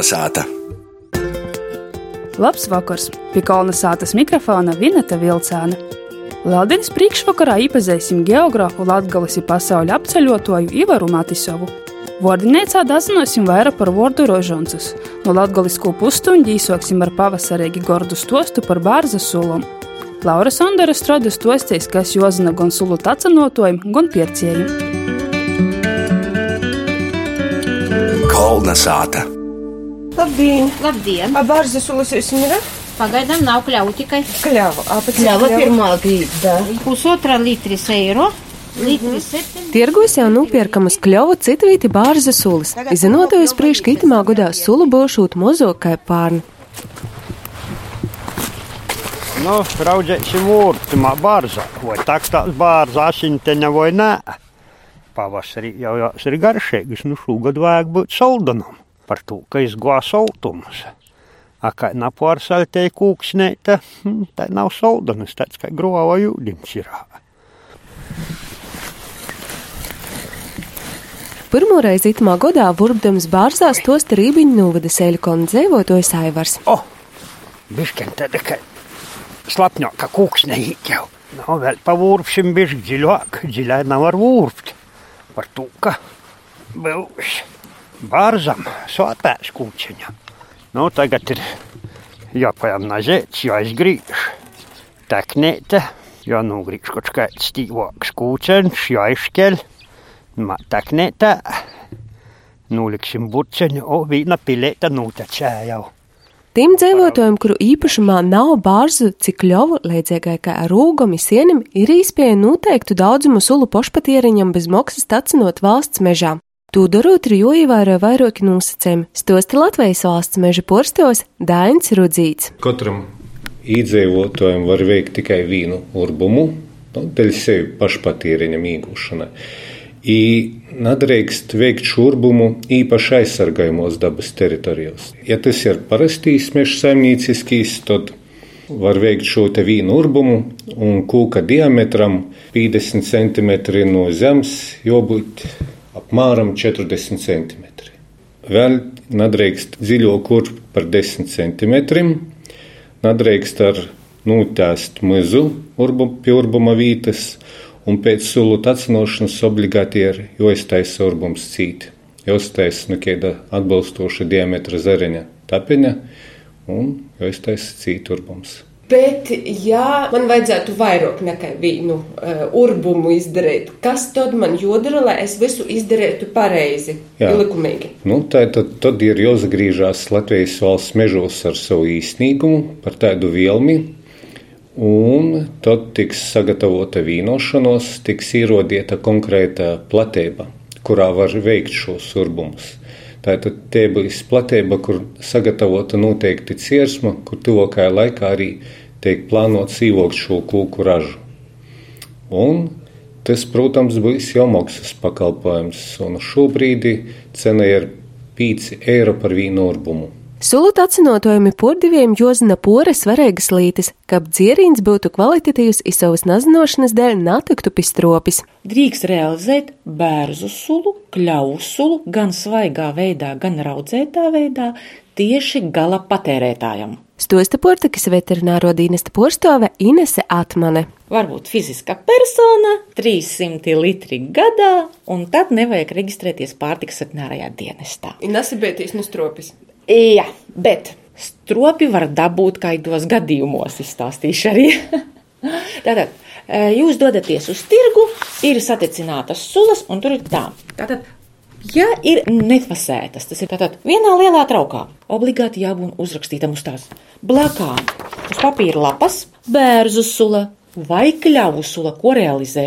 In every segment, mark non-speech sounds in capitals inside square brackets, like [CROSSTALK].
Kolnesāta! Labs vakars! Pie Kolnesātas mikrofona Vineta Vilcāna. Latvijas priekšvakarā iepazīsim geogrāfu Latvijas pasaules apceļotāju Ivaru Matisovu. Vārdinēcā dazināsim vairāk par vārdu rožoncus. No latgalisko pustuņģi īsoksim ar pavasarīgi gordu stostu par bārza sulom. Laura Sondera strādā stostīs, kas jozina gan sulu tacanotojiem, gan piercējiem. Kolna sāta! Labdien! Labdien! Abārzes sulas jūs ir? Pagaidām nav kļauju tikai Kļava. Apēc Kļava pirmā gīda. pusotra litris eiro. Septiņi. Tirgos jau nopērkamas kļuvu citvīti bārza sulas. Izinotojus priekš, ka itamā godā sulu būšūt mozo kā pārni. Nu, raudzēsim urtimā bārza. Vai tak tās bārza asiņteņa vai nē. Pavasarī jau jās ir garšīgas, nu šogad vajag būt saldanam. Par to, ka izgā saltumus. A kā napārsaltēja kūksnēta, tā nav saldanas, tāds kā grova jūdins ir. Pirmoreiz itamā godā vurbdams bārzās tos rībiņu novada sēļkonu dzēvotojs Aivars. O, bišķiņ tāda, ka slapņo, ka kūksnējīt jau. Nav vēl pavūrpšim bišķi dziļāk, dziļāk nav var vūrpt. Par to, ka būs bārzam sotēs kūciņa. Nu, tagad ir jāpajām nazēts, jāizgrīž. Teknēta, jānogrīž kaut kāds stīvāks kūceņš, jāizšķeļ. Teknēta, nuliksim burceņu, o vīna pilēta nūtečē jau. Tiem dzīvotājiem, kuru īpašumā nav bārzu, cik ļovu līdzīgai kā rūgam, sienim, ir īspēja noteiktu daudzumu sulu pošpatieriņam bez maksas tacinot valsts mežā. To darot, ir jāievēro vairāki nosacījumi. Stosti Latvijas valsts meža porstos Dainis Rudzīts. Katram iedzīvotājam var veikt tikai vienu urbumu, nu, dēļ sevi pašpatīriņam iegūšanai. I nedrīkst veikt šurbumu īpaši aizsargājumos dabas teritorijos. Ja tas ir parastīs meža saimnieciskīs, tad var veikt šo te vienu urbumu un kūka diametram 50 cm no zemes jābūt apmēram 40 cm. Vēl nedrīkst dziļo kurpu par 10 cm, nedrīkst ar nūtēst mizu urbu, pie urbuma vītas, un pēc sulu tacinošanas obligāti ir jāiztaisa urbums cīt. Jāiztaisa nu kāda atbilstoša diametra zareņa tapeņa un jāiztaisa cīt urbums. Bet, ja man vajadzētu vairāk nekā vienu uh, urbumu izdarīt, kas tad man jādara, lai es visu izdarītu pareizi, Jā. likumīgi? Nu, tā tad, tad ir jāsagriežās Latvijas valsts mežos ar savu īstenīgumu par tādu vielmi, un tad tiks sagatavota vīnošanos, tiks ierodīta konkrēta platība, kurā var veikt šos urbumus. Tātad te būs platība, kur sagatavota noteikti ciersma, kur tuvākajā laikā arī tiek plānots īvokt šo kūku ražu. Un tas, protams, būs jau maksas pakalpojums, un šobrīd cena ir 5 eiro par vīnu urbumu. Sulu tacinotojumi pordiviem jozina pore svarīgas lītis, ka dzierīns būtu kvalitatīvs i savas nazinošanas dēļ natiktu pistropis. Drīkst realizēt bērzu sulu, kļauju sulu gan svaigā veidā, gan raudzētā veidā tieši gala patērētājam. Stosta Portakas veterināro dienesta porstove Inese Atmane. Varbūt fiziska persona, 300 litri gadā, un tad nevajag reģistrēties pārtikas veterinārajā dienestā. Ir nesabieties no stropes. Jā, bet stropi var dabūt kaidos gadījumos, izstāstīšu arī. [LAUGHS] Tātad, e, jūs dodaties uz tirgu, ir satecinātas sulas, un tur ir tā. Tātad, ja ir nefasētas, tas ir tātad vienā lielā traukā, obligāti jābūt uzrakstītam uz tās blakām, uz papīra lapas, bērzu sula vai kļavu sula, ko realizē.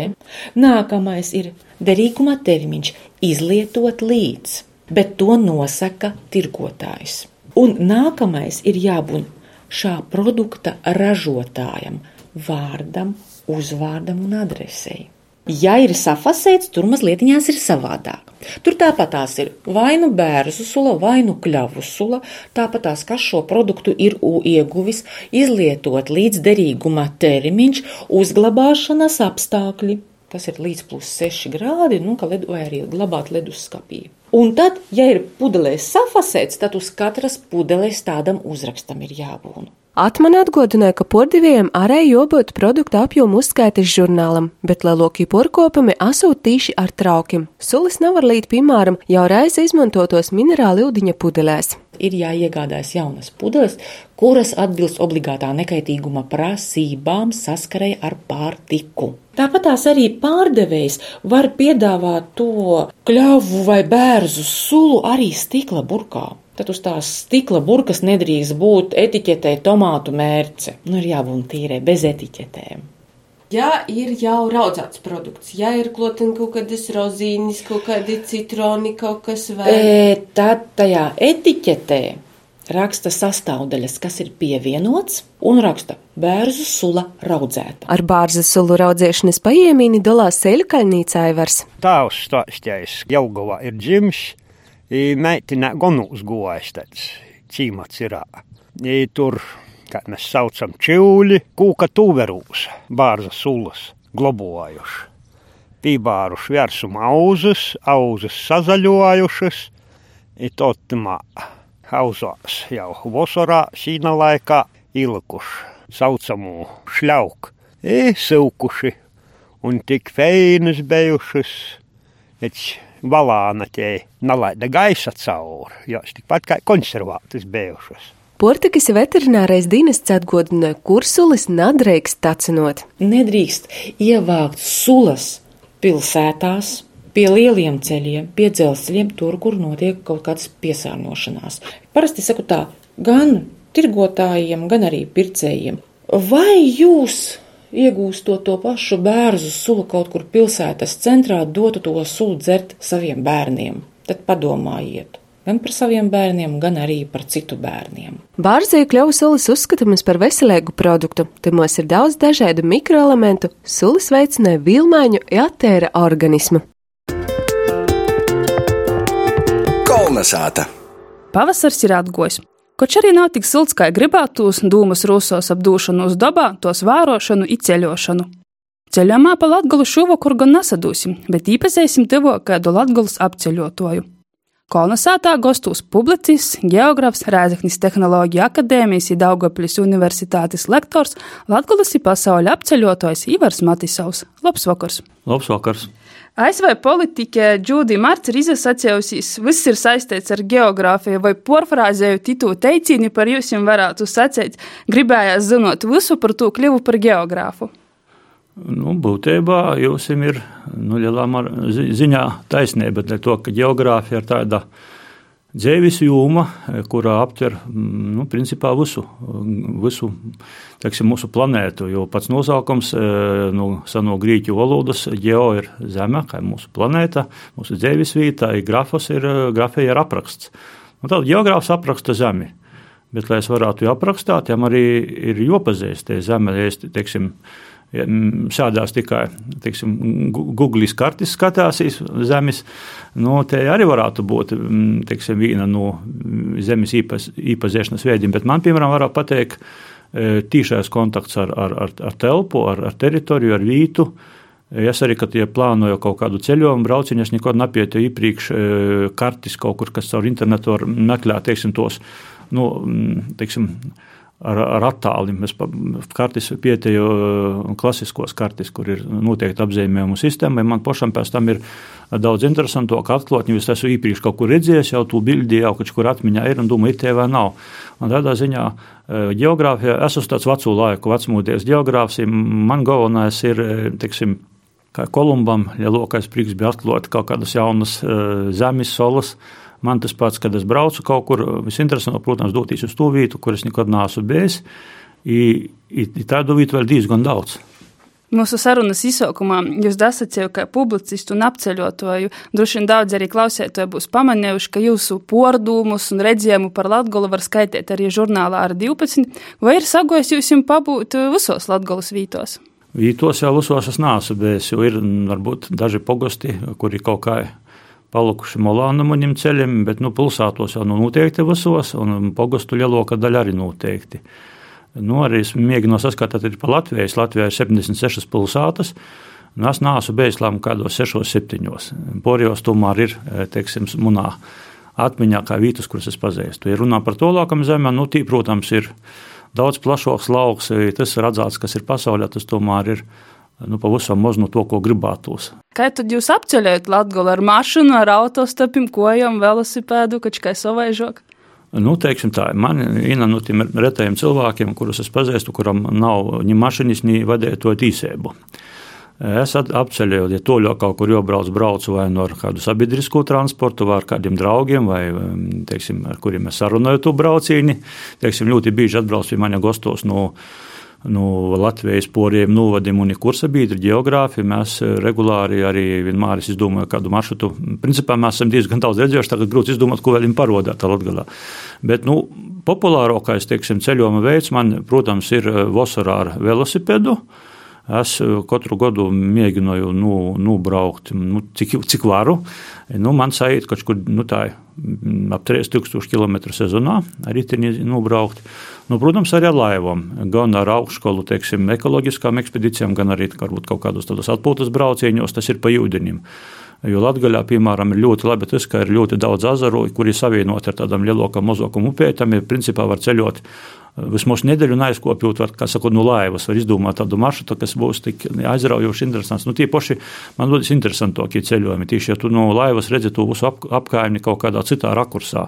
Nākamais ir derīguma termiņš izlietot līdz, bet to nosaka tirgotājs. Un nākamais ir jābūt šā produkta ražotājam, vārdam, uzvārdam un adresei. Ja ir safasēts, tur mazliet ir savādāk. Tur tāpat tās ir vai nu bērnu sula, vai nu kļavu sula, tāpat tās, kas šo produktu ir ieguvis, izlietot līdz derīguma termiņš, uzglabāšanas apstākļi. Tas ir līdz plus 6 grādi, nu, ka ledu vai arī glabāt leduskapī. Un tad, ja ir pudelēs safasēts, tad uz katras pudelēs tādam uzrakstam ir jābūt. Atman atgādināja, ka pordivējiem arī jābūt produktu apjomu uzskaitas žurnālam, bet lielākie porkopumi asūt tīši ar traukiem. Sulis nevar līt, piemēram, jau reiz izmantotos minerāli ūdiņa pudelēs. Ir jāiegādājas jaunas pudeles, kuras atbilst obligātā nekaitīguma prasībām saskarei ar pārtiku. Tāpat tās arī pārdevējs var piedāvāt to kļavu vai bērzu sulu arī stikla burkā. Tad uz tās stikla burkas nedrīkst būt etiķetē tomātu mērce. Nu, ir jābūt tīrai, bez etiķetēm. Ja ir jau raudzēts produkts, ja ir klotin kaut kādas rozīnes, kaut kādi citroni, kaut kas vēl. E, tad tajā etiķetē raksta sastāvdaļas, kas ir pievienots, un raksta bērzu sula raudzēta. Ar bērzu sulu raudzēšanas paiemīni dalās ceļkaļnīcā Aivars. Tavs stāsties Jelgavā ir dzimis, meitene gonūs gojais tāds cīmats ir. Tur, kā mēs saucam, čūļi, kūka tūverūs, bārza sulas, globojuši. Pībāruši virsmu auzas, auzas sazaļojušas, ir totimā hauzās jau vasarā šīna laikā ilikuši saucamu šļauku, ir silkuši un tik feinas bijušas, pēc valāna tie nalaida gaisa cauri, jo tikpat kā konservātas bijušas. Portugas veterinārais dienests atgādināja, kur sulas nedrīkst tacinot. Nedrīkst ievākt sulas pilsētās, pie lieliem ceļiem, pie dzelzceļiem, tur, kur notiek kaut kādas piesārņošanās. Parasti saku tā, gan tirgotājiem, gan arī pircējiem. Vai jūs iegūstot to pašu bērnu sulu kaut kur pilsētas centrā, dotu to sulu dzert saviem bērniem? Tad padomājiet! gan par saviem bērniem, gan arī par citu bērniem. Bārzīju kļuvu sulas uzskatāmas par veselīgu produktu. Timos ir daudz dažādu mikroelementu, sulas veicināja vilmaiņu, jātēra organismu. Kolnesāta! Pavasars ir atgojis. Koč arī nav tik silts, kā gribētos, dūmas rūsos ap dūšanu uz dabā, tos vērošanu, izceļošanu. Ceļojumā pa Latgolu šovakar gan nesadūsim, bet īpazēsim tevo kādu Latgolas apceļotoju. Kolonizētā gostūs publicists, geogrāfs, Rēzeknis Tehnoloģija akadēmijas un Daugopļas universitātes lektors, Latgolas ir pasaules apceļotājs Ivars Matisovs. Labs vakars! Labs vakars! ASV politiķe Džūdija Marts ir izsacējusies, viss ir saistīts ar geogrāfiju, vai porfrāzēju titu teicīni par jums varētu sacīt, gribējās zinot visu par to kļuvu par geogrāfu. Nu, būtībā jums ir nu, lielā ziņā taisnība, bet to, ka geogrāfija ir tāda dzīves jūma, kurā aptver nu, principā visu, visu teiksim, mūsu planētu. Jo pats nosaukums no nu, seno grieķu valodas ģeo ir Zeme, kā ir mūsu planēta, mūsu dzīves vieta, grafos ir, grafija ir apraksts. Nu, tad geogrāfs apraksta Zemi. Bet, lai es varētu aprakstīt, jām arī ir jāpazīst Zeme. Ja es, teiksim, šādās tikai Google kartes skatāsīs zemes, nu, te arī varētu būt teiksim, viena no zemes īpas, īpazīšanas veidiem. Bet man, piemēram, varētu pateikt tīšais kontakts ar, ar, ar, ar telpu, ar, ar teritoriju, ar vītu. Es arī, kad ja plānoju kaut kādu ceļojumu, braucienu, es nekad nepietu iepriekš kartes kaut kur, kas caur internetu var meklēt, teiksim, tos, nu, teiksim, ar, ar attāliem. Es kartes pietēju uh, klasiskos kartes, kur ir noteikti apzīmējumu sistēma. Man pašam pēc tam ir daudz interesantāk atklāt, jo es esmu īpaši kaut kur redzējis, jau tu bildi jau kaut kur atmiņā ir un domāju, it vai nav. Un tādā ziņā uh, geogrāfijā es esmu tāds vecu laiku, vecmūties geogrāfs. Man galvenais ir, uh, teiksim, kā Kolumbam, ja lokais prieks bija atklāt kaut kādas jaunas zemes solas. Man tas pats, kad es braucu kaut kur, visinteresantāk, protams, doties uz to vietu, kur es nekad neesmu bijis. Tādu vietu vēl diezgan daudz. Mūsu sarunas izsaukumā jūs esat jau kā publicistu un apceļotāju. Droši vien daudz arī klausētāji būs pamanījuši, ka jūsu pordumus un redzējumu par Latgolu var skaitīt arī žurnālā ar 12, vai ir sagojis jūs jums pabūt visos Latgolas vītos? Vītos jau visos es neesmu bijis, jo ir varbūt daži pogosti, kuri kaut kā palikuši Molānam ceļiem, bet nu, pilsētos jau nu, noteikti visos, un pogastu lielākā daļa arī noteikti. Nu, arī es mēģinu saskatīt pa Latvijas. Latvijā ir 76 pilsētas. Nu, es neesmu bijis lēmumu kādos 6, 7. Porijos tomēr ir, teiksim, munā atmiņā kā vietas, kuras es pazīstu. Ja runā par to lokam zemē, nu, tī, protams, ir daudz plašāks lauks, tas redzēts, kas ir pasaulē, tas tomēr ir nu, pavisam maz no to, ko gribētos. Kā tad jūs apceļojat Latviju ar mašīnu, ar autostopiem, kojām, velosipēdu, kā savaižok? Nu, teiksim tā, man viena no tiem retajiem cilvēkiem, kurus es pazīstu, kuram nav ni mašīnas, ni vadītāja tīsību. Es apceļoju, ja to jau kaut kur jābrauc, braucu vai no nu kādu sabiedrisko transportu, vai ar kādiem draugiem, vai teiksim, ar kuriem es sarunāju to braucieni. Teiksim, ļoti bieži atbrauc pie manis gastos no nu, Latvijas poriem novadiem un kursa biedri, geogrāfi. Mēs eh, regulāri arī vienmēr izdomājam kādu maršrutu. Principā mēs esam diezgan daudz redzējuši, tagad grūti izdomāt, ko vēl viņam parodāt Latgalā. Bet, nu, populārākais, teiksim, ceļojuma veids man, protams, ir eh, vasarā ar velosipedu. Es eh, katru gadu mēģināju nu, nubraukt, nu, cik, cik varu. Nu, man sajūt, ka kaut kur nu, tā, ap 3000 km sezonā arī ir nubraukt. Nu, protams, arī ar laivām, gan ar augšskolu, teiksim, ekoloģiskām ekspedīcijām, gan arī varbūt kaut kādos tādos atpūtas braucieņos, tas ir pa jūdeņiem. Jo Latvijā, piemēram, ir ļoti labi tas, ka ir ļoti daudz azaru, kuri savienoti ar tādām lielākām mazākām upēm. Principā var ceļot vismaz nedēļu aizkopjot, var, kā saka, no laivas, var izdomāt tādu maršrutu, kas būs tik aizraujoši interesants. Nu, tie paši man liekas interesantākie ceļojumi. Tieši, ja tu no laivas redzi to visu ap, apkaimi kaut kādā citā rakursā.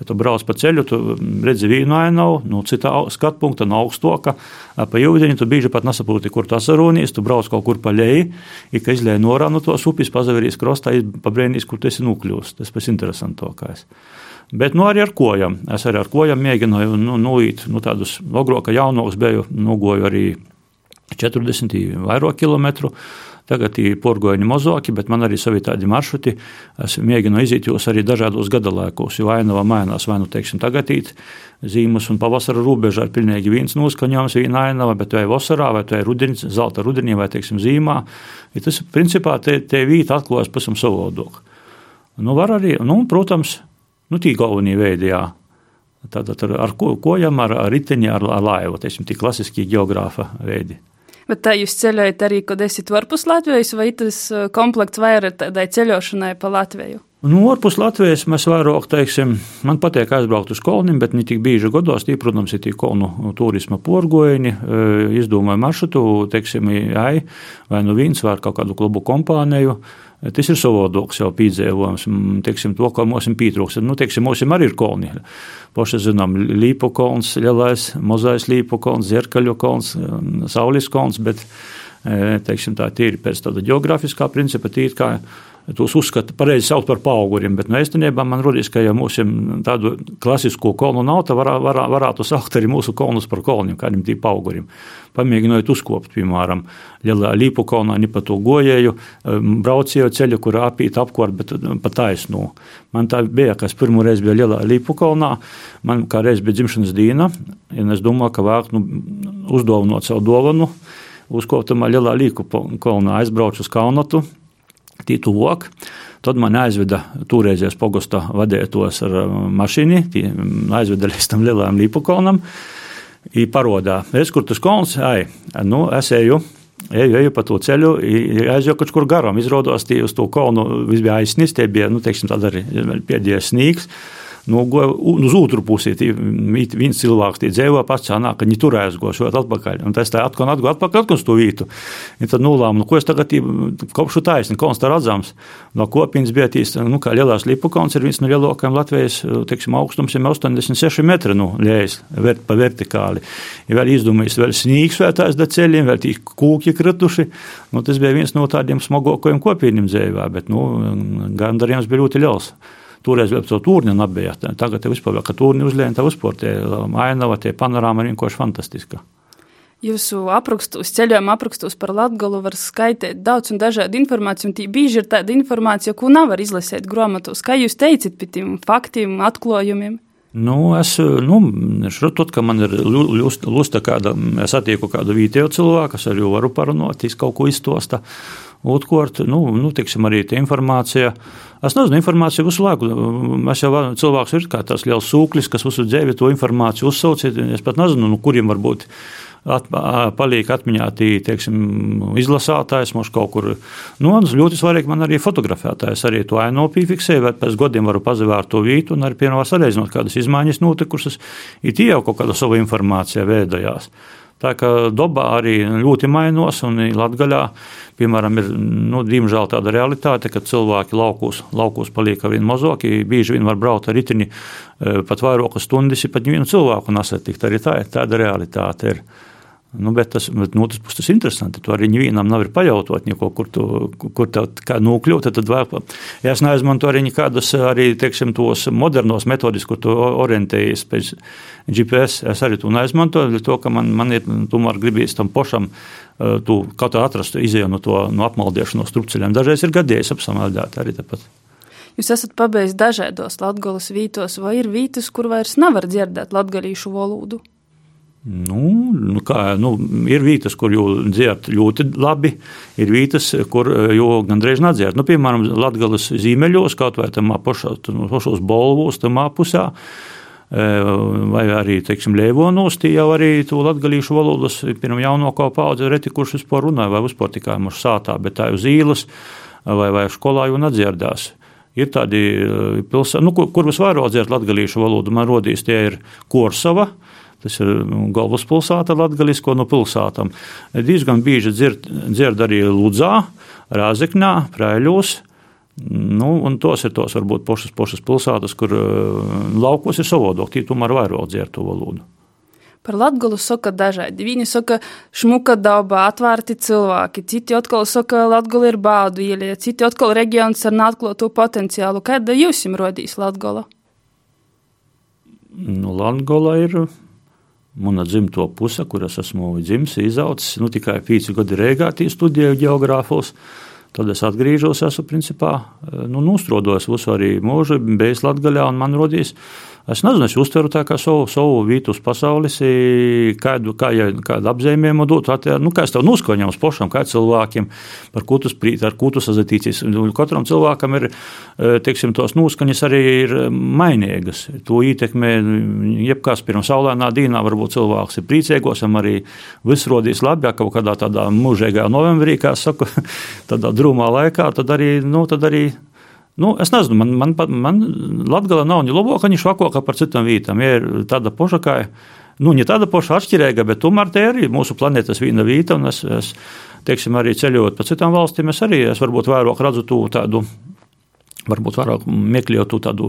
Ja tu brauc pa ceļu, tu redzi vienu ainavu, no citā skatu punkta, no augstāka, pa jūdeņu, tu bieži pat nesaproti, kur tas arūnīs, tu brauc kaut kur pa leju, ik izlēja norā no tos upes, pazaverīs krostā, pabrēnīs, kur tas ir nokļūst. Tas pats interesantākais. Bet nu, arī ar kojām. Es arī ar kojām mēģināju nu, nuīt nu, tādus agrākos, jaunākus biju, nogoju arī 40 vairāk kilometru. Tagad ir porgoņi mazāki, bet man arī savi tādi maršruti. Es mēģinu iziet jūs arī dažādos gadalēkos, jo ainava mainās, vai nu, teiksim, tagad ir zīmes un pavasara robeža ir pilnīgi viens noskaņojums, viena ainava, bet vai vasarā, vai vai rudenis, zelta rudenī, vai, teiksim, zīmā. Ja tas, principā, te, te vīta atklājas pavisam savādāk. Nu, var arī, nu, protams, Nu, tī galvenie veidi, jā. Tātad ar, ar ko, kojam, ar, ar riteņi, ar, ar laivu, teiksim, tie klasiskie geogrāfa veidi. Bet tā jūs ceļojat arī, kad esat varpus Latvijas, vai tas uh, komplekts vairāk tādai ceļošanai pa Latviju? Nu, ārpus Latvijas mēs vairāk, teiksim, man patīk aizbraukt uz koloniem, bet ne tik bieži gados. Tī, protams, ir tie kolonu turisma porgoņi, e, izdomāju maršrutu, teiksim, ai, vai nu viens vai kaut kādu klubu kompāniju. Tas ir savādāks jau piedzīvojums. Teiksim, to, kā mums ir pietrūkst. Nu, teiksim, mums arī ir kolni. Paši zinām, līpu kolns, lielais, mazais līpu kolns, zerkaļu kolns, saules kolns, bet e, teiksim, tā ir pēc tāda geogrāfiskā principa tīri tos uzskata pareizi saukt par pauguriem, bet no nu, īstenībā man rodīs, ka ja mums tādu klasisko kolnu nav, tad var, var, varētu saukt arī mūsu kolnus par kolniem, kādiem tiem pauguriem. Pamēģinot uzkopt, piemēram, lielā līpu kolnā, ne pa to gojēju, um, braucēju ceļu, kur apīt apkort, bet um, pa taisnu. Man tā bija, kas pirmo reizi bija lielā līpu kolnā, man kā reiz bija dzimšanas dīna, un es domāju, ka vāk nu, uzdāvinot savu dovanu, uzkoptamā lielā līku kolnā aizbraucu uz Kaunatu, Tītu Vok. Tad man aizveda toreizējais pogosta vadētos ar uh, mašīnu, aizveda līdz tam lielajam līpukolnam. I parodā, es kur tas kolns, ai, nu, es eju, eju, eju pa to ceļu, aizjūtu kaut kur garām. Izrādās, tie uz to viss bija aizsnis, tie bija, nu, teiksim, arī pēdējais sniegs nogoja uz otru pusi. Viens cilvēks dzīvo pats, nāk, ka viņi tur aizgošot atpakaļ. Un tas tā atkal atgūst atpakaļ, uz to vietu. Un tad nolēma, nu, ko es tagad kopšu taisni, kons tā redzams. No kopienas bija tīs, nu, kā lielās lipukons ir viens no lielākajiem Latvijas, teiksim, augstums ir 86 metri, nu, lējas vert, pa vertikāli. Ja vēl izdomājis vēl snīgs vētājs da ceļiem, vēl tī kūki krituši. Nu, tas bija viens no tādiem smagākajiem kopieniem dzīvē, bet, nu, gandarījums bija ļoti liels. Toreiz vēl to tūrni nebija. Tagad jau vispār, ka tūrni uzlēja, tā uzpūr tie ainava, tie panorāma ir vienkārši fantastiska. Jūsu aprakstos, ceļojuma aprakstos par Latgalu var skaitīt daudz un dažādu informāciju, un tī bieži ir tāda informācija, ko nevar izlasīt grāmatos. Kā jūs teicat par tiem faktiem, atklājumiem? Nu, es nu, šķiet, ka man ir lusta kāda, es attieku kādu vietējo cilvēku, kas arī varu parunāt, kaut ko izstosta. Otrkārt, nu, nu, tiksim, arī tā informācija. Es nezinu, informācija visu laiku. Mēs jau cilvēks ir kā tāds liels sūklis, kas visu dzīvi to informāciju uzsauc. Es pat nezinu, no kuriem var būt at, paliek atmiņā tī, teiksim, izlasātājs, mums kaut kur. Nu, ļoti svarīgi man arī fotografētājs, arī to aino piefiksēju, vai pēc gadiem varu pazavērt to vītu un arī pienāvā sareizinot kādas izmaiņas notikušas, it jau kaut kāda savu informāciju veidojās. Tā kā dabā arī ļoti mainās, un Latvijā, piemēram, ir nu, diemžēl tāda realitāte, ka cilvēki laukos, laukos paliek ar vien mazāk. Bieži vien var braukt ar ritini pat vairākas stundas, ja pat vienu cilvēku nesatikt. Arī tā ir tāda realitāte. Ir. Nu, bet tas, bet, nu, tas, tas ir interesanti. Tu arī vienam nav pajautot, neko, kur tu kur tev nokļūt. Tad, vēl, ja es neizmantoju arī nekādus arī, teiksim, tos modernos metodus, kur tu orientējies pēc GPS. Es arī to neizmantoju, to, ka man, man ir tomēr gribīs tam pošam. Tu kaut kā atrastu izēju no, to, no apmaldēšanas strupceļiem. Dažreiz ir gadījis apsamaldēt arī tāpat. Jūs esat pabeidzis dažādos latgolas vītos, vai ir vītas, kur vairs nevar dzirdēt latgalīšu valodu? Nu, nu, kā, nu, ir vietas, kur jau dzird ļoti labi, ir vietas, kur eh, jau gandrīz nedzird. Nu, piemēram, Latvijas zīmeļos, kaut vai tam pašos bolvos, tam pusē. Eh, vai arī, teiksim, Lēvonos, tie jau arī to latgalīšu valodas, pirmā jaunākā paudze reti, kurš vispār runāja, vai vispār tikai mūsu sātā, bet tā uz īlas vai, vai skolā jau nedzirdās. Ir tādi eh, pilsēti, nu, kur, kur visvairāk dzird latgalīšu valodu, man rodīs tie ir Korsava, uh, Tas ir nu, galvaspilsēta latgalisko no pilsētām. Diezgan bieži dzird, dzird arī Ludzā, Rāzeknā, Prēļos. Nu, un tos ir tos varbūt pašas, pašas pilsētas, kur uh, laukos ir savādāk, tie tomēr vairāk dzird to valodu. Par Latviju saka dažādi. Viņi saka, šmuka daba, atvērti cilvēki, citi atkal saka, Latvija ir bādu ielie, citi atkal reģions ar neatklātu potenciālu. Kāda jums rodīs Latvija? Nu, Latvija ir mana dzimto puse, kur es esmu dzimis, izaucis. Nu, tikai pīci gadi Rīgā studēju geogrāfos. Tad es atgriežos, esmu principā nu, nostrodojis visu arī mūžu, bijis Latvijā, un man rodīs Es nezinu, es uztveru tā kā savu, savu vītu uz pasaules, kādu, kā, ja, kādu apzīmējumu dot, nu, kā es tev noskaņoju uz pošam, kā cilvēkiem, par ko tu sprīt, ar ko tu sazatīcies. Katram cilvēkam ir, teiksim, tos noskaņas arī ir mainīgas. To ietekmē, jebkas pirms saulēnā dīnā, varbūt cilvēks ir priecīgos, un arī viss rodīs labi, ja kaut kādā tādā mūžīgā novembrī, kā saka, [LAUGHS] tādā drūmā laikā, tad arī, nu, tad arī Nu, es nezinu, man, man, man Latvijā nav ne labāka, ne švakāka par citām vietām. Ja ir tāda pošakā, nu, ne tāda poša atšķirīga, bet tomēr te ir mūsu planētas viena vieta. Es, es teiksim, arī ceļojot pa citām valstīm, es arī es varbūt vairāk redzu to tādu. Varbūt vairāk meklējot tādu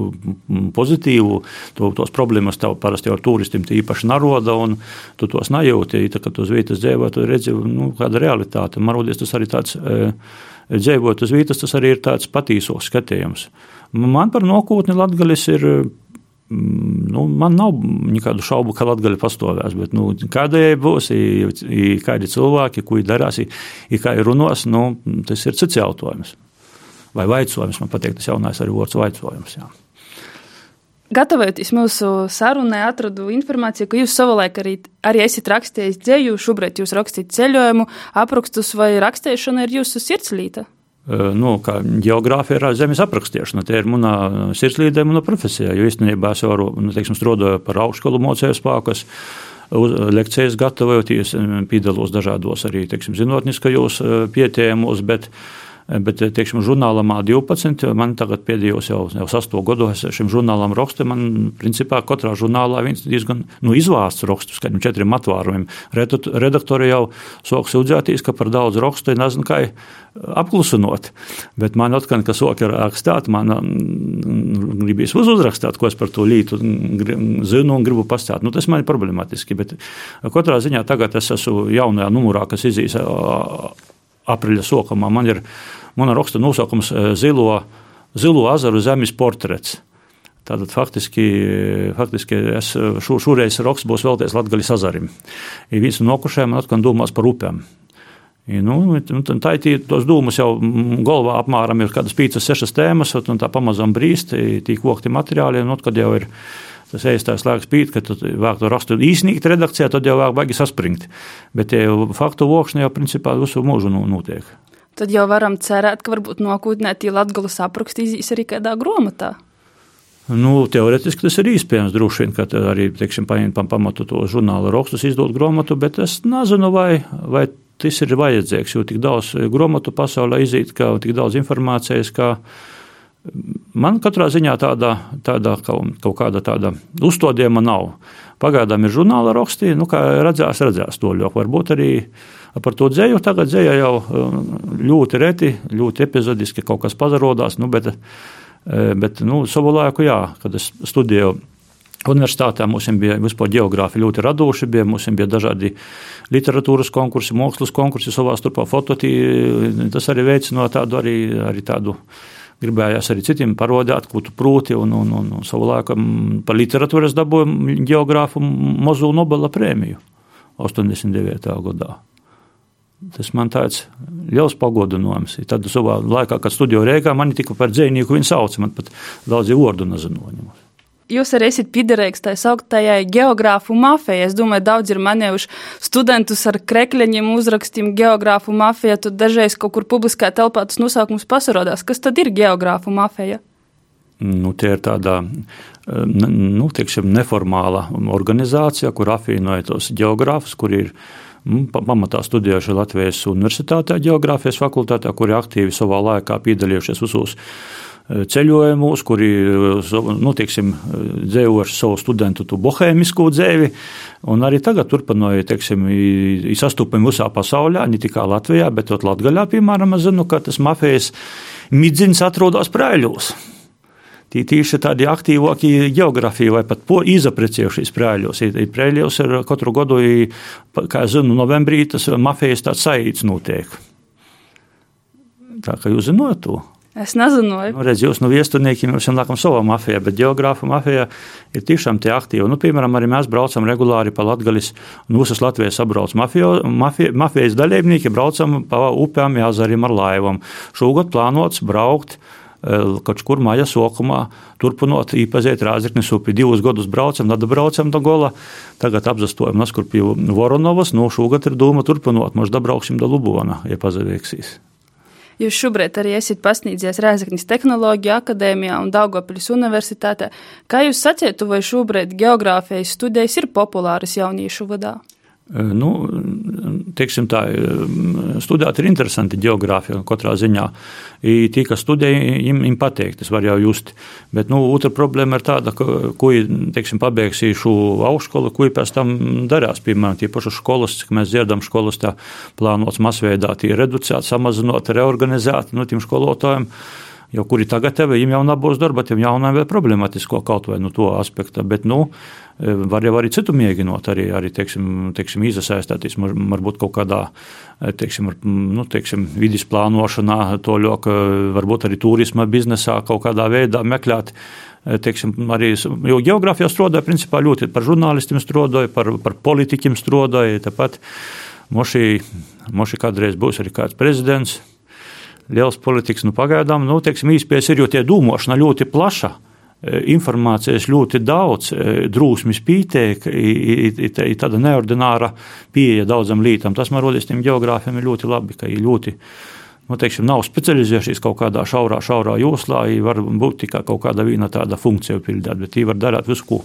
pozitīvu, to, tos problēmas tev parasti ar turistiem īpaši naroda, un tu tos nejūti. Ja, kad uz vietas dzīvo, tu redzi, nu, kāda realitāte. Man liekas, tas arī tāds. E, dzīvot uz vietas, tas arī ir tāds patīsos skatījums. Man par nākotni Latvijas ir. Nu, man nav nekādu šaubu, ka Latvija pastāvēs, bet nu, kādai būs, i, i, kādi cilvēki, ko viņi i kā viņi runās, nu, tas ir cits jautājums. Vai vaicojums, man patīk tas jaunais arī vārds vaicojums. Gatavojoties mūsu sarunai, atradu informāciju, ka jūs savulaik arī, arī esat rakstījis dzēju, šobrīd jūs rakstīt ceļojumu, aprakstus vai rakstīšana ir jūsu sirdslīta? Nu, kā geogrāfija ir zemes aprakstīšana. Tā ir mana sirdslīde, mana profesija. Jo īstenībā es varu, nu, teiksim, strādāju par augšskolu mocēju spēkus lekcijas gatavojoties, piedalos dažādos arī teiksim, zinātniskajos pietējumos, bet Bet, teiksim, žurnālam A12, man tagad pēdējos jau, jau sasto gadu es šim žurnālam rakstu. Man, principā, katrā žurnālā viens diezgan nu, izvāsts rakstus, kādiem četriem atvārumiem. Redaktori jau sāk sūdzēties, ka par daudz rakstu nezinu, kā apklusinot. Bet man atkal, ka sok ir rakstāt, man mm, gribīs uzrakstāt, ko es par to lītu zinu un gribu pastāstīt. Nu, tas man ir problemātiski, bet katrā ziņā tagad es esmu jaunajā numurā, kas izīs aprīļa sokamā. Man ir mana raksta nosaukums eh, Zilo, Zilo azaru zemes portrets. Tātad faktiski, faktiski es šo, šoreiz raksts būs veltīts Latvijas azarim. Ja viens no nokušajiem man atkal domās par upēm. Ja, nu, tā ir tos dūmus jau galvā apmēram ir kādas 5-6 tēmas, un tā pamazām brīst, tīk vokti materiāli, un kad jau ir tas īstais laiks pīt, kad vāk to rakstu īsnīgi redakcijā, tad jau vāk baigi saspringt. Bet tie faktu vokšana jau principā visu mūžu notiek tad jau varam cerēt, ka varbūt nākotnē tie latgales aprakstīs arī kādā grāmatā. Nu, teorētiski tas ir iespējams. Droši vien, ka arī teiksim, paņemt pamatu to žurnāla rakstus, izdot grāmatu, bet es nezinu, vai, vai tas ir vajadzīgs. Jo tik daudz grāmatu pasaulē iziet, ka tik daudz informācijas. Ka man katrā ziņā tāda, tāda kaut, kaut kāda tāda uzstādījuma nav. Pagaidām ir žurnāla raksti, nu, kā redzēs, redzēs to ļoti. Varbūt arī par to dzēju. Tagad dzēja jau ļoti reti, ļoti epizodiski kaut kas pazarodās. Nu, bet, Eh, bet nu, savu laiku, jā, kad es studēju Universitātē mums bija vispār geogrāfi ļoti radoši, bija, mums bija dažādi literatūras konkursi, mākslas konkursi, savā starpā fototī. Tas arī veicināja tādu, arī, arī tādu, gribējās arī citiem parodēt, ko tu proti, un, un, un, un savu laiku par literatūras dabūju geogrāfu Mozu Nobela prēmiju 89. gadā. Tas man tāds liels pagodinājums. Tad savā laikā, kad studēju Rīgā, man tika par dzīvnieku viņa sauc, man pat daudz vārdu nezināju. Jūs arī esat piederīgs tā sauktajai geogrāfu mafijai. Es domāju, daudz ir manējuši studentus ar krekļiem, uzrakstiem geogrāfu mafija. Tur dažreiz kaut kur publiskā telpā tas nosaukums pasarodās. Kas tad ir geogrāfu mafija? Nu, tie ir tāda nu, tiekšim, neformāla organizācija, kur apvienoja tos geogrāfus, kur ir pamatā studējuši Latvijas Universitātē, Geogrāfijas fakultātē, kuri aktīvi savā laikā piedalījušies e, ceļojumos, kuri e, nu, teiksim, dzēvoši savu studentu bohēmisku dzēvi. Un arī tagad turpināja, teiksim, sastopami visā pasaulē, ne tikai Latvijā, bet arī Latvijā, piemēram, zinu, ka tas mafijas midzins atrodas prēļos tī, tīši tādi aktīvāki geogrāfija vai pat izaprecējušies prēļos. Prēļos ir katru gadu, kā zinu, novembrī tas mafijas tāds saīts notiek. Tā kā jūs zināt to. Es nezināju. Nu, redz, jūs no viesturniekiem jau nākam savā mafijā, bet geogrāfa mafijā ir tiešām tie aktīvi. Nu, piemēram, arī mēs braucam regulāri pa Latgalis, un visas Latvijas sabrauc mafio, mafija, mafijas dalībnieki, braucam pa upēm, jāzarim ar laivam. Šogad plānots braukt kaut kur māja sokumā, turpinot īpazīt Rāzaknis upi. Divus gadus braucam, tad braucam do gola, tagad apzastojam naskur pie Voronovas, no šogad ir doma turpinot, možda brauksim do Lubona, ja pazavieksīs. Jūs šobrīd arī esat pasniedzis Rēzaknis Tehnoloģiju akadēmijā un Daugopiļas universitātē. Kā jūs sacietu, vai šobrīd geogrāfijas studijas ir populāras jauniešu vadā? Nu, teiksim tā, studēt ir interesanti geogrāfija katrā ziņā. I tie, kas studē, viņiem patīk, tas var jau just. Bet nu, otra problēma ir tāda, ka, teiksim, pabeigs šo augšskolu, ko pēc tam darās. Piemēram, tie paši skolas, cik mēs dzirdam, skolas tā plānots masveidā, tie reducēt, samazinot, reorganizēt no nu, tiem skolotājiem jau kuri tagad tev, viņam jau nebūs darba, tiem jau nav vēl problemātisko kaut vai no nu, to aspekta, bet, nu, var jau arī citu mēģinot, arī, arī teiksim, teiksim, izasaistīties, varbūt kaut kādā, teiksim, nu, teiksim, vidas plānošanā, to ļoti, varbūt arī turisma biznesā kaut kādā veidā meklēt. Teiksim, arī, jo geogrāfijā strādāja, principā ļoti par žurnālistiem strādāja, par, par politiķiem strādāja, tāpat moši, moši kādreiz būs arī kāds prezidents, liels politikas, nu pagaidām, nu, teiksim, īspējas ir, jo tie dūmošana ļoti plaša. E, informācijas ļoti daudz, e, drūsmas pītēk, ir tāda neordināra pieeja daudzam lītam. Tas man rodas tiem geogrāfiem ir ļoti labi, ka ir ļoti, nu, teiksim, nav specializējušies kaut kādā šaurā, šaurā joslā, var būt tikai kaut kāda viena tāda funkcija pildīt, bet viņi var darīt visu, ko.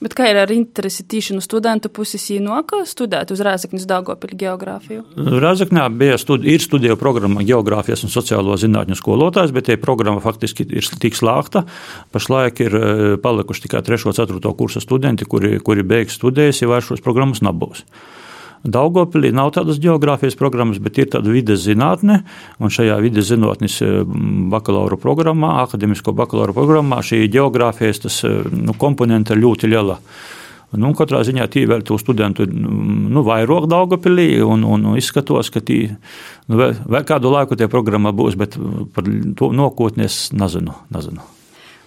Bet kā ir ar interesi tīši no studentu puses, īnoka studēt uz Rēzakņas Dāngopļa geogrāfiju? Rēzakņā bija studi ir studiju programma geogrāfijas un sociālo zinātņu skolotājs, bet tie programma faktiski ir tik slēgta. Pašlaik ir eh, palikuši tikai 3. un 4. kursa studenti, kuri, kuri beigs studējas, ja vairs šos programmas nebūs. Daugopilī nav tādas geogrāfijas programmas, bet ir tāda vides zinātne, un šajā vides zinātnes eh, bakalaura programmā, akademisko bakalaura programmā, šī geogrāfijas tas, eh, nu, komponente ir ļoti liela. Nu, katrā ziņā tī vēl to studentu nu, vairāk Daugopilī, un, un izskatos, ka tī, nu, vēl, vēl kādu laiku tie programma būs, bet par to nākotnes nezinu. nezinu.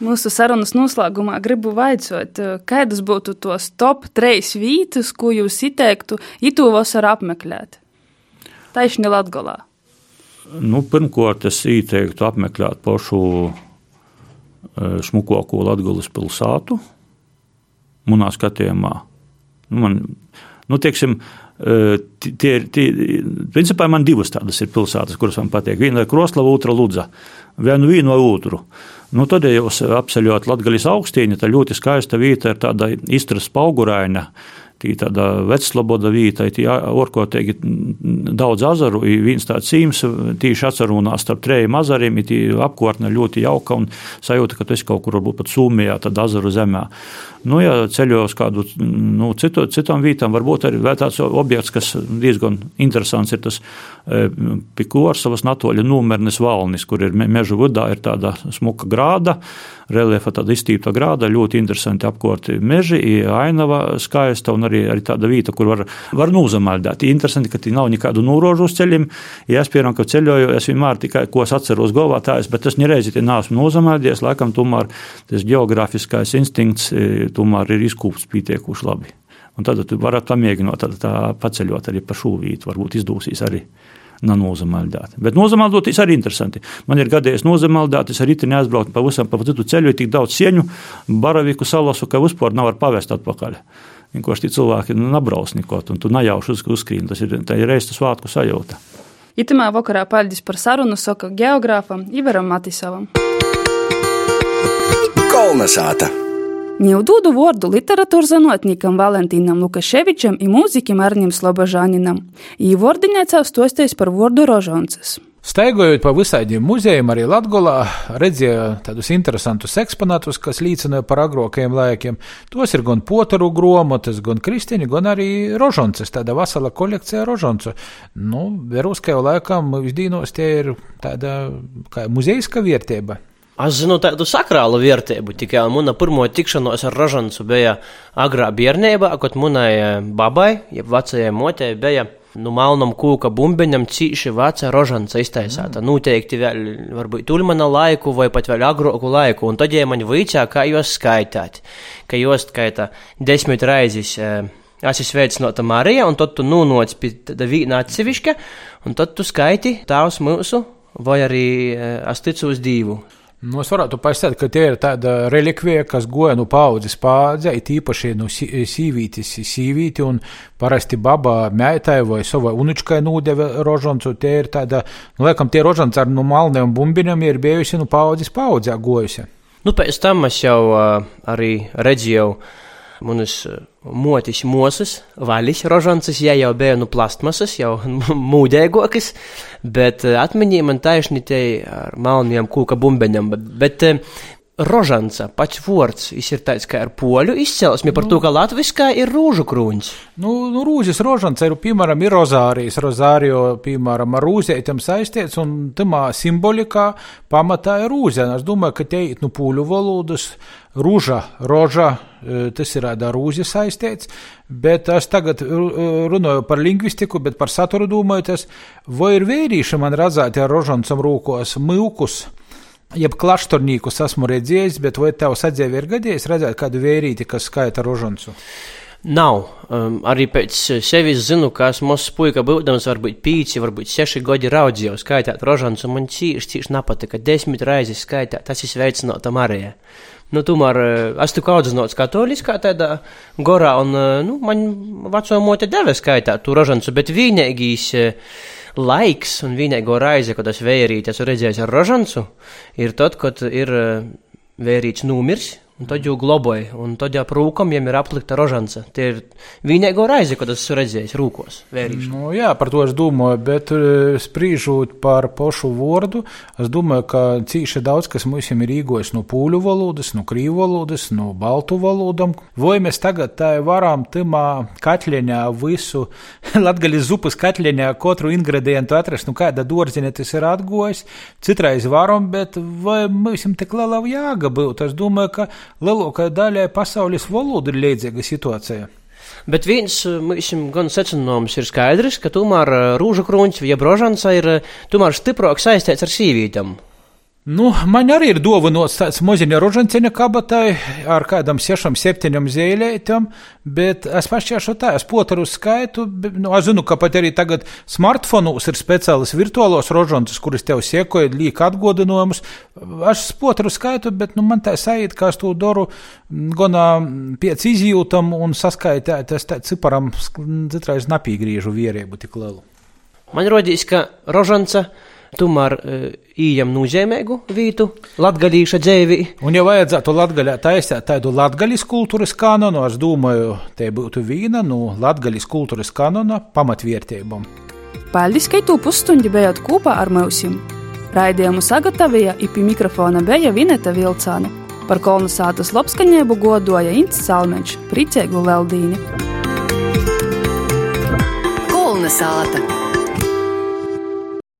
Mūsu sarunas noslēgumā gribu vaicot, eh, kādas būtu tos top trīs vietas, ko jūs ieteiktu itu vasaru apmeklēt? Taisni Latgolā. Nu, pirmkārt, es ieteiktu apmeklēt pašu eh, šmukāko Latgolas pilsētu. Manā skatījumā. Nu, man, nu, teiksim, eh, tie, tie, principā man divas tādas ir pilsētas, kuras man patīk. Viena ir Kroslava, otra Ludza. vienu vīnu vai otru. Nu, tad, ja jūs apceļot Latvijas augstīni, tad ļoti skaista vieta ir tāda istras pauguraina tī tāda vecslaboda vīta, tī orkotēgi daudz azaru, viens tāds cīms, tīši atsarunās starp trejiem azariem, tī apkārtne ļoti jauka un sajūta, ka tu esi kaut kur varbūt pat Sumijā, tad azaru zemē. Nu, ja ceļos kādu nu, citu, citām vietām, varbūt arī tāds objekts, kas diezgan interesants, ir tas e, Pikorsavas natoļa numernes valnis, kur ir mežu vidā ir tāda smuka grāda, reliefa tāda iztīpta grāda, ļoti interesanti apkārti meži, ainava skaista un arī, arī tāda vieta, kur var, var nūzamaldēt. Interesanti, ka nav nekādu nūrožu uz ceļiem. Ja es piemēram, ka ceļoju, es vienmēr tikai, ko es atceros galvā, tā es, bet tas nereizi te neesmu nūzamaldījies, laikam tomēr tas geogrāfiskais instinkts e, tomēr ir izkūpts pietiekuši labi. Un tad tu vari pamēģināt tā, paceļot arī pa šūvītu, varbūt izdosies arī nozamaldēt. Bet nozamaldot ir arī interesanti. Man ir gadījies nozamaldēt, es arī neaizbraucu pa visam pa citu ceļu, ir tik daudz cieņu, baraviku salasu, ka vispār nav var pavest atpakaļ. Vienkārši tie cilvēki nu, nabrauc neko, un tu nejauši uz, uzskrien. Tas ir, ir reizes svētku sajūta. Itamā vakarā paldies par sarunu saka geogrāfam Ivaram Matisovam. Kolnesāta! Ņūdūdu vārdu literatūras zinātniekam Valentīnam Lukaševičam un mūziķim Arnim Slobožāninam. Īvordinēcā stosties par vārdu rožonces. Staigājot pa visādiem muzejiem, arī Latvijā redzēja tādus interesantus eksponātus, kas liecināja par agrākajiem laikiem. Tos ir gan potaru gromotas, gan kristiņi, gan arī rožonces, tāda vesela kolekcija rožoncu. Nu, Veruskajā laikam visdīnos tie ir tāda kā muzeiska vērtība. Es zinu tādu sakrālu vērtību, tikai mana pirmā tikšanās ar ražancu bija agrā bērnībā, kad manai babai, jeb vecajai motei, bija nu, melnam kūka bumbiņam cīši veca rožanca iztaisāta. Mm. Noteikti vēl, varbūt, tulmana laiku vai pat vēl agroku laiku. Un tad, ja man vīcā, kā jūs skaitāt, ka jūs skaita desmit raizes. Eh, Es esmu sveicināta Marija, un tad tu nonāc pie tāda vīna atsevišķa, un tad tu skaiti tēvs mūsu, vai arī eh, es ticu uz divu. Nu, es varētu pateikt, ka tie ir tāda relikvija, kas goja nu paudzes paudzē, it īpaši nu sīvītis sīvīti, un parasti baba meitai vai savai unučkai nūdeva rožoncu. Tie ir tāda, nu, liekam, tie rožonci ar nu malniem bumbinam ir bijusi no paudzes paudzē gojusi. Nu, pēc tam es jau uh, arī redzēju manas eh, motis mūsus, valis rožansas, jie jau bērnu plastmasas, jau [LAUGHS] mūdēgokas, bet e, atmiņā man taišnitei ar malniem kūka bumbeņam. Bet, bet e, Rožanca, pats vārds, ir tāds kā ar poļu izcelsmi, par nu, to, ka latviskā ir rūžu krūņš. Nu, nu rūžas rožanca ir, piemēram, ir rozārijas, rozārio, piemēram, ar rūzētam saistīts, un tamā simbolikā pamatā ir rūzēna. Es domāju, ka te ir, nu, pūļu valodas, rūža, roža, e, tas ir ar rūzi saistīts, bet es tagad runāju par lingvistiku, bet par saturu domāju, tas, vai ir vērīši man redzēti ar rožancam rūkos milkus jeb klaštornīkus esmu redzējis, bet vai tev sadzēvi ir gadījis redzēt kādu vērīti, kas skaita rožancu? Nav. Um, arī pēc sevis zinu, ka esmu mazs puika, būdams varbūt pīci, varbūt seši gadi raudzījos skaitāt rožancu, un man cīši, cīši nepatika, desmit raizes skaitāt, tas ir sveicinota Marija. Nu, tomēr uh, es tik audzināts katoliskā tādā gorā, un, uh, nu, man veco mote deva skaitāt tu rožancu, bet vienīgīs uh, laiks un vienīgo raizi, kad es vērīju, esmu redzējis ar rožancu, ir tad, kad ir eh, vērīts numirs, Un tad jau globoja, un tad jau prūkam jau ir aplikta rožanca. Tie ir vienīgo raizi, kad esmu redzējis rūkos. Nu, jā, par to es domāju, bet eh, sprīžot par pošu vārdu, es domāju, ka cīši daudz, kas mums ir īgojis no pūļu valodas, no krīvu valodas, no baltu valodam. Vai mēs tagad tā varam timā katļiņā visu, [LAUGHS] latgaļas zupas katļiņā katru ingredientu atrast, nu kāda dorziņa tas ir atgojis, citreiz varam, bet vai mums tik liela jāga būt? Es domāju, ka lielākajai daļai pasaules valodu ir līdzīga situācija. Bet viens mums gan secinājums ir skaidrs, ka tomēr eh, rūža krūņš, jeb rožants, ir eh, tomēr stiprāk saistīts ar sīvītām. Nu, man arī ir dāvanots tāds maziņa rožanceņa kabatai ar kādam sešam, septiņam zēlētam, bet es pašķiešu tā, es potaru skaitu, bet, nu, es zinu, ka pat arī tagad smartfonos ir speciālis virtuālos rožances, kuras tev siekoja, liek atgodinājumus. Es potaru skaitu, bet, nu, man tā sajūt, ka es to daru gana piec izjūtam un saskaitēt, es tā ciparam citreiz napīgriežu vierību tik lielu. Man rodīs, ka rožanca tomēr ījam nozīmīgu vītu latgalīša dzēvī. Un, ja vajadzētu latgaļā taisīt tādu latgaļas kultūras kanonu, es domāju, te būtu viena no latgaļas kultūras kanona pamatvērtībām. Paldies, ka tu pusstundi bijāt kopā ar mums! Raidījumu sagatavoja IP mikrofona beja Vineta Vilcāne. Par kolonizācijas labskaņību godoja Ints Salmeņš, priecīgu Leldīni. Kolonizāta!